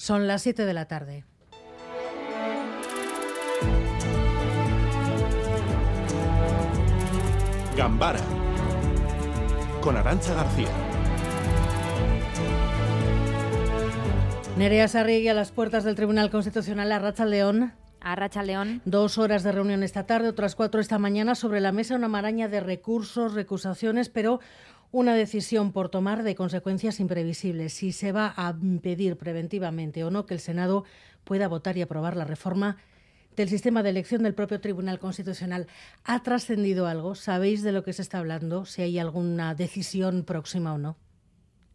Son las 7 de la tarde. Gambara con Arancha García. Nerea Sarriegui a las puertas del Tribunal Constitucional Arracha León. A Racha León. Dos horas de reunión esta tarde, otras cuatro esta mañana. Sobre la mesa una maraña de recursos, recusaciones, pero una decisión por tomar de consecuencias imprevisibles. Si se va a impedir preventivamente o no que el Senado pueda votar y aprobar la reforma del sistema de elección del propio Tribunal Constitucional. ¿Ha trascendido algo? ¿Sabéis de lo que se está hablando? Si hay alguna decisión próxima o no.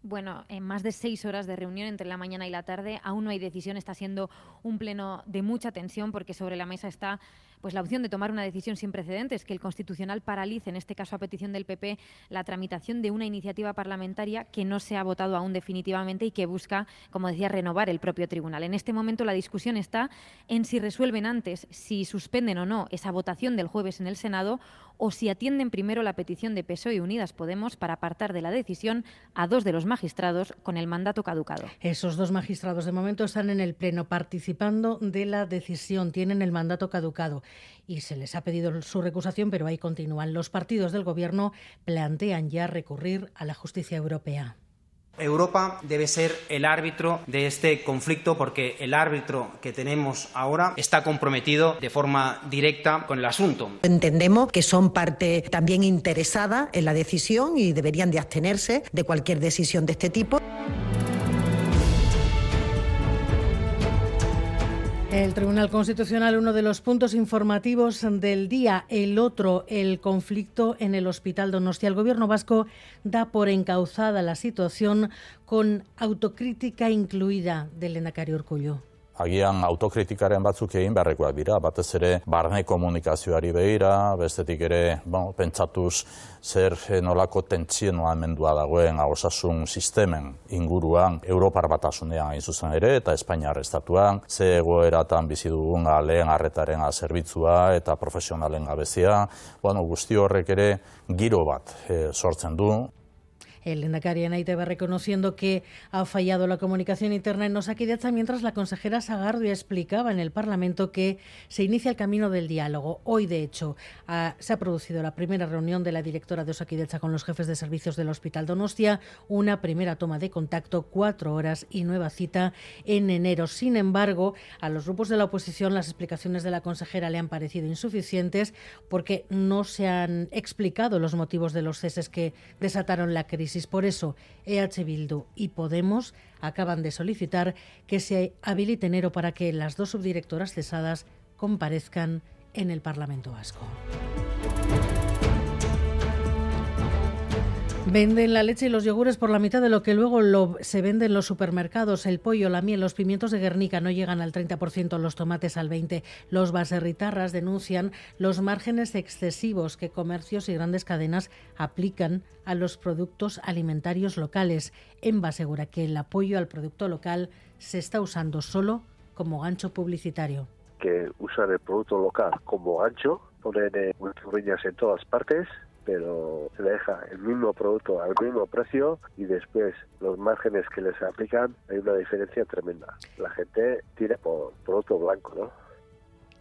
Bueno, en más de seis horas de reunión entre la mañana y la tarde, aún no hay decisión. Está siendo un pleno de mucha tensión porque sobre la mesa está pues la opción de tomar una decisión sin precedentes, que el Constitucional paralice, en este caso a petición del PP, la tramitación de una iniciativa parlamentaria que no se ha votado aún definitivamente y que busca, como decía, renovar el propio tribunal. En este momento la discusión está en si resuelven antes, si suspenden o no esa votación del jueves en el Senado o si atienden primero la petición de PSOE y Unidas Podemos para apartar de la decisión a dos de los magistrados con el mandato caducado. Esos dos magistrados de momento están en el Pleno participando de la decisión, tienen el mandato caducado y se les ha pedido su recusación, pero ahí continúan. Los partidos del Gobierno plantean ya recurrir a la justicia europea. Europa debe ser el árbitro de este conflicto porque el árbitro que tenemos ahora está comprometido de forma directa con el asunto. Entendemos que son parte también interesada en la decisión y deberían de abstenerse de cualquier decisión de este tipo. El Tribunal Constitucional, uno de los puntos informativos del día, el otro, el conflicto en el Hospital Donostia. El Gobierno vasco da por encauzada la situación con autocrítica incluida del Endacario Urcullo. Agian autokritikaren batzuk egin beharrekoak dira, batez ere barne komunikazioari behira, bestetik ere bon, pentsatuz zer nolako tentsieno amendua dagoen osasun sistemen inguruan Europar batasunean hain zuzen ere eta Espainiar estatuan, ze egoeratan bizi dugun lehen arretaren zerbitzua eta profesionalen gabezia, bueno, guzti horrek ere giro bat e, sortzen du. El Endacari en va reconociendo que ha fallado la comunicación interna en Osakidecha, mientras la consejera Sagardia explicaba en el Parlamento que se inicia el camino del diálogo. Hoy, de hecho, se ha producido la primera reunión de la directora de Osakidecha con los jefes de servicios del Hospital Donostia, una primera toma de contacto, cuatro horas y nueva cita en enero. Sin embargo, a los grupos de la oposición las explicaciones de la consejera le han parecido insuficientes porque no se han explicado los motivos de los ceses que desataron la crisis por eso, EH Bildu y Podemos acaban de solicitar que se habilite enero para que las dos subdirectoras cesadas comparezcan en el Parlamento Vasco. Venden la leche y los yogures por la mitad de lo que luego se vende en los supermercados. El pollo, la miel, los pimientos de Guernica no llegan al 30%, los tomates al 20%. Los baserritarras denuncian los márgenes excesivos que comercios y grandes cadenas aplican a los productos alimentarios locales. EMBA asegura que el apoyo al producto local se está usando solo como gancho publicitario. Que usan el producto local como gancho, ponen eh, en todas partes pero se deja el mismo producto al mismo precio y después los márgenes que les aplican hay una diferencia tremenda. La gente tira por producto blanco, ¿no?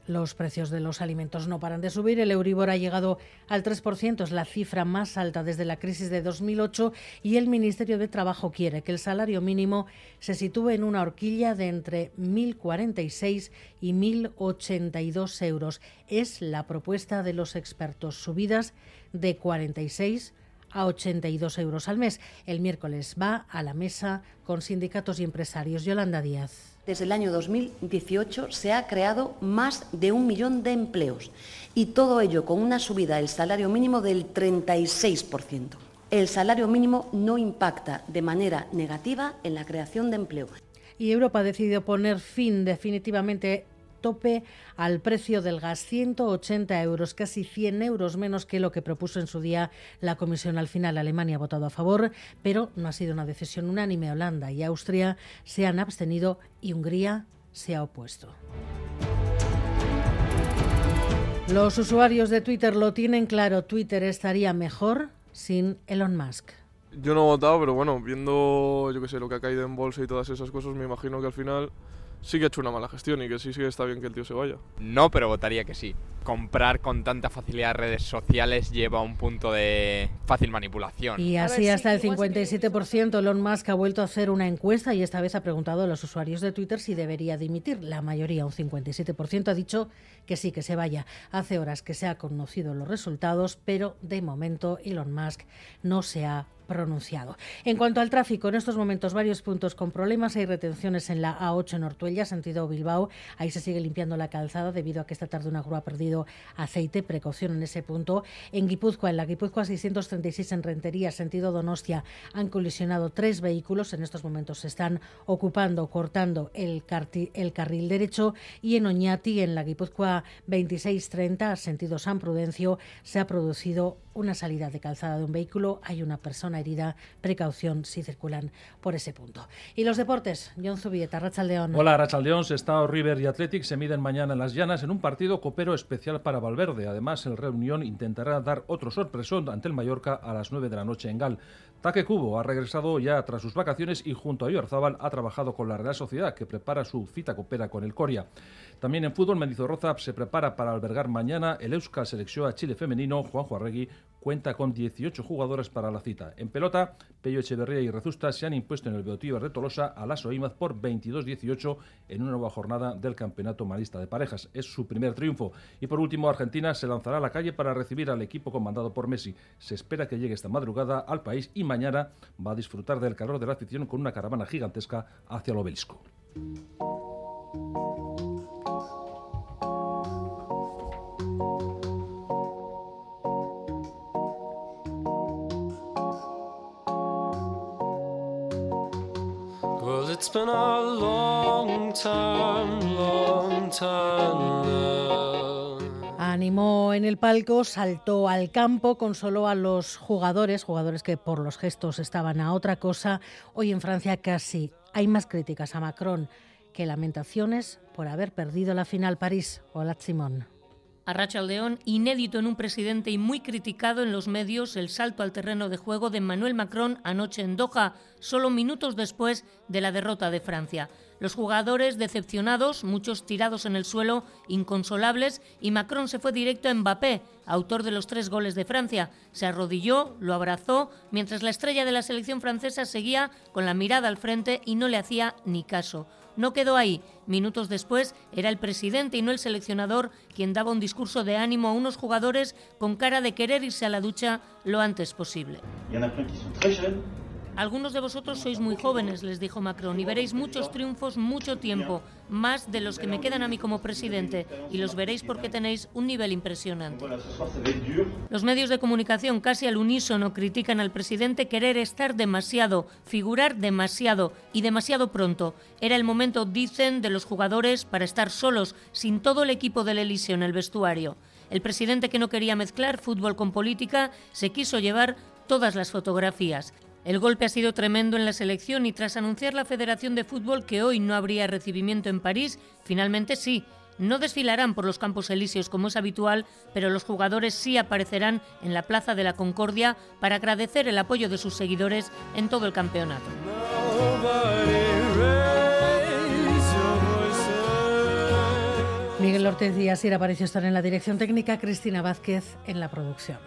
Los precios de los alimentos no paran de subir. El Euribor ha llegado al 3%, es la cifra más alta desde la crisis de 2008 y el Ministerio de Trabajo quiere que el salario mínimo se sitúe en una horquilla de entre 1.046 y 1.082 euros. Es la propuesta de los expertos. Subidas de 46 a 82 euros al mes. El miércoles va a la mesa con sindicatos y empresarios. Yolanda Díaz. Desde el año 2018 se ha creado más de un millón de empleos y todo ello con una subida del salario mínimo del 36%. El salario mínimo no impacta de manera negativa en la creación de empleo. Y Europa ha decidido poner fin definitivamente tope al precio del gas, 180 euros, casi 100 euros menos que lo que propuso en su día la Comisión. Al final, Alemania ha votado a favor, pero no ha sido una decisión unánime. Holanda y Austria se han abstenido y Hungría se ha opuesto. Los usuarios de Twitter lo tienen claro, Twitter estaría mejor sin Elon Musk. Yo no he votado, pero bueno, viendo yo que sé, lo que ha caído en bolsa y todas esas cosas, me imagino que al final sí que ha hecho una mala gestión y que sí, sí que está bien que el tío se vaya. No, pero votaría que sí. Comprar con tanta facilidad redes sociales lleva a un punto de fácil manipulación. Y así hasta el 57% Elon Musk ha vuelto a hacer una encuesta y esta vez ha preguntado a los usuarios de Twitter si debería dimitir. La mayoría, un 57%, ha dicho que sí, que se vaya. Hace horas que se han conocido los resultados, pero de momento Elon Musk no se ha pronunciado. En cuanto al tráfico, en estos momentos varios puntos con problemas. Hay retenciones en la A8 en Ortuella, sentido Bilbao. Ahí se sigue limpiando la calzada debido a que esta tarde una grúa ha perdido aceite. Precaución en ese punto. En Guipúzcoa, en la Guipúzcoa 636 en Rentería, sentido Donostia, han colisionado tres vehículos. En estos momentos se están ocupando, cortando el, el carril derecho. Y en Oñati, en la Guipúzcoa 2630, sentido San Prudencio, se ha producido una salida de calzada de un vehículo. Hay una persona herida. Precaución si circulan por ese punto. Y los deportes, John Zubieta, Rachaldeón. Hola, Rachaldeón. Estado River y Athletic se miden mañana en las llanas en un partido copero especial para Valverde. Además, el Reunión intentará dar otro sorpresón ante el Mallorca a las 9 de la noche en Gal. Taque Cubo ha regresado ya tras sus vacaciones y junto a Oyarzabal ha trabajado con la Real Sociedad que prepara su cita copera con el Coria. También en fútbol, Mendizorroza se prepara para albergar mañana el Euskal Selección a Chile femenino. Juanjo Arregui cuenta con 18 jugadores para la cita. En pelota, Pello Echeverría y Rezusta se han impuesto en el Beotíbar de Tolosa a las Oimaz por 22-18 en una nueva jornada del Campeonato Marista de Parejas. Es su primer triunfo. Y por último, Argentina se lanzará a la calle para recibir al equipo comandado por Messi. Se espera que llegue esta madrugada al país y mañana va a disfrutar del calor de la afición con una caravana gigantesca hacia el obelisco. Animó en el palco, saltó al campo, consoló a los jugadores, jugadores que por los gestos estaban a otra cosa. Hoy en Francia casi hay más críticas a Macron que lamentaciones por haber perdido la final París. Hola, Simón. A Aldeón, inédito en un presidente y muy criticado en los medios el salto al terreno de juego de Emmanuel Macron anoche en Doha, solo minutos después de la derrota de Francia. Los jugadores decepcionados, muchos tirados en el suelo, inconsolables, y Macron se fue directo a Mbappé, autor de los tres goles de Francia. Se arrodilló, lo abrazó, mientras la estrella de la selección francesa seguía con la mirada al frente y no le hacía ni caso. No quedó ahí. Minutos después era el presidente y no el seleccionador quien daba un discurso de ánimo a unos jugadores con cara de querer irse a la ducha lo antes posible. Algunos de vosotros sois muy jóvenes, les dijo Macron, y veréis muchos triunfos mucho tiempo, más de los que me quedan a mí como presidente, y los veréis porque tenéis un nivel impresionante. Los medios de comunicación casi al unísono critican al presidente querer estar demasiado, figurar demasiado y demasiado pronto. Era el momento, dicen, de los jugadores para estar solos, sin todo el equipo del Elíseo en el vestuario. El presidente que no quería mezclar fútbol con política se quiso llevar todas las fotografías. El golpe ha sido tremendo en la selección y tras anunciar la Federación de Fútbol que hoy no habría recibimiento en París, finalmente sí. No desfilarán por los campos elíseos como es habitual, pero los jugadores sí aparecerán en la Plaza de la Concordia para agradecer el apoyo de sus seguidores en todo el campeonato. Miguel Ortiz y Asir apareció estar en la dirección técnica, Cristina Vázquez en la producción.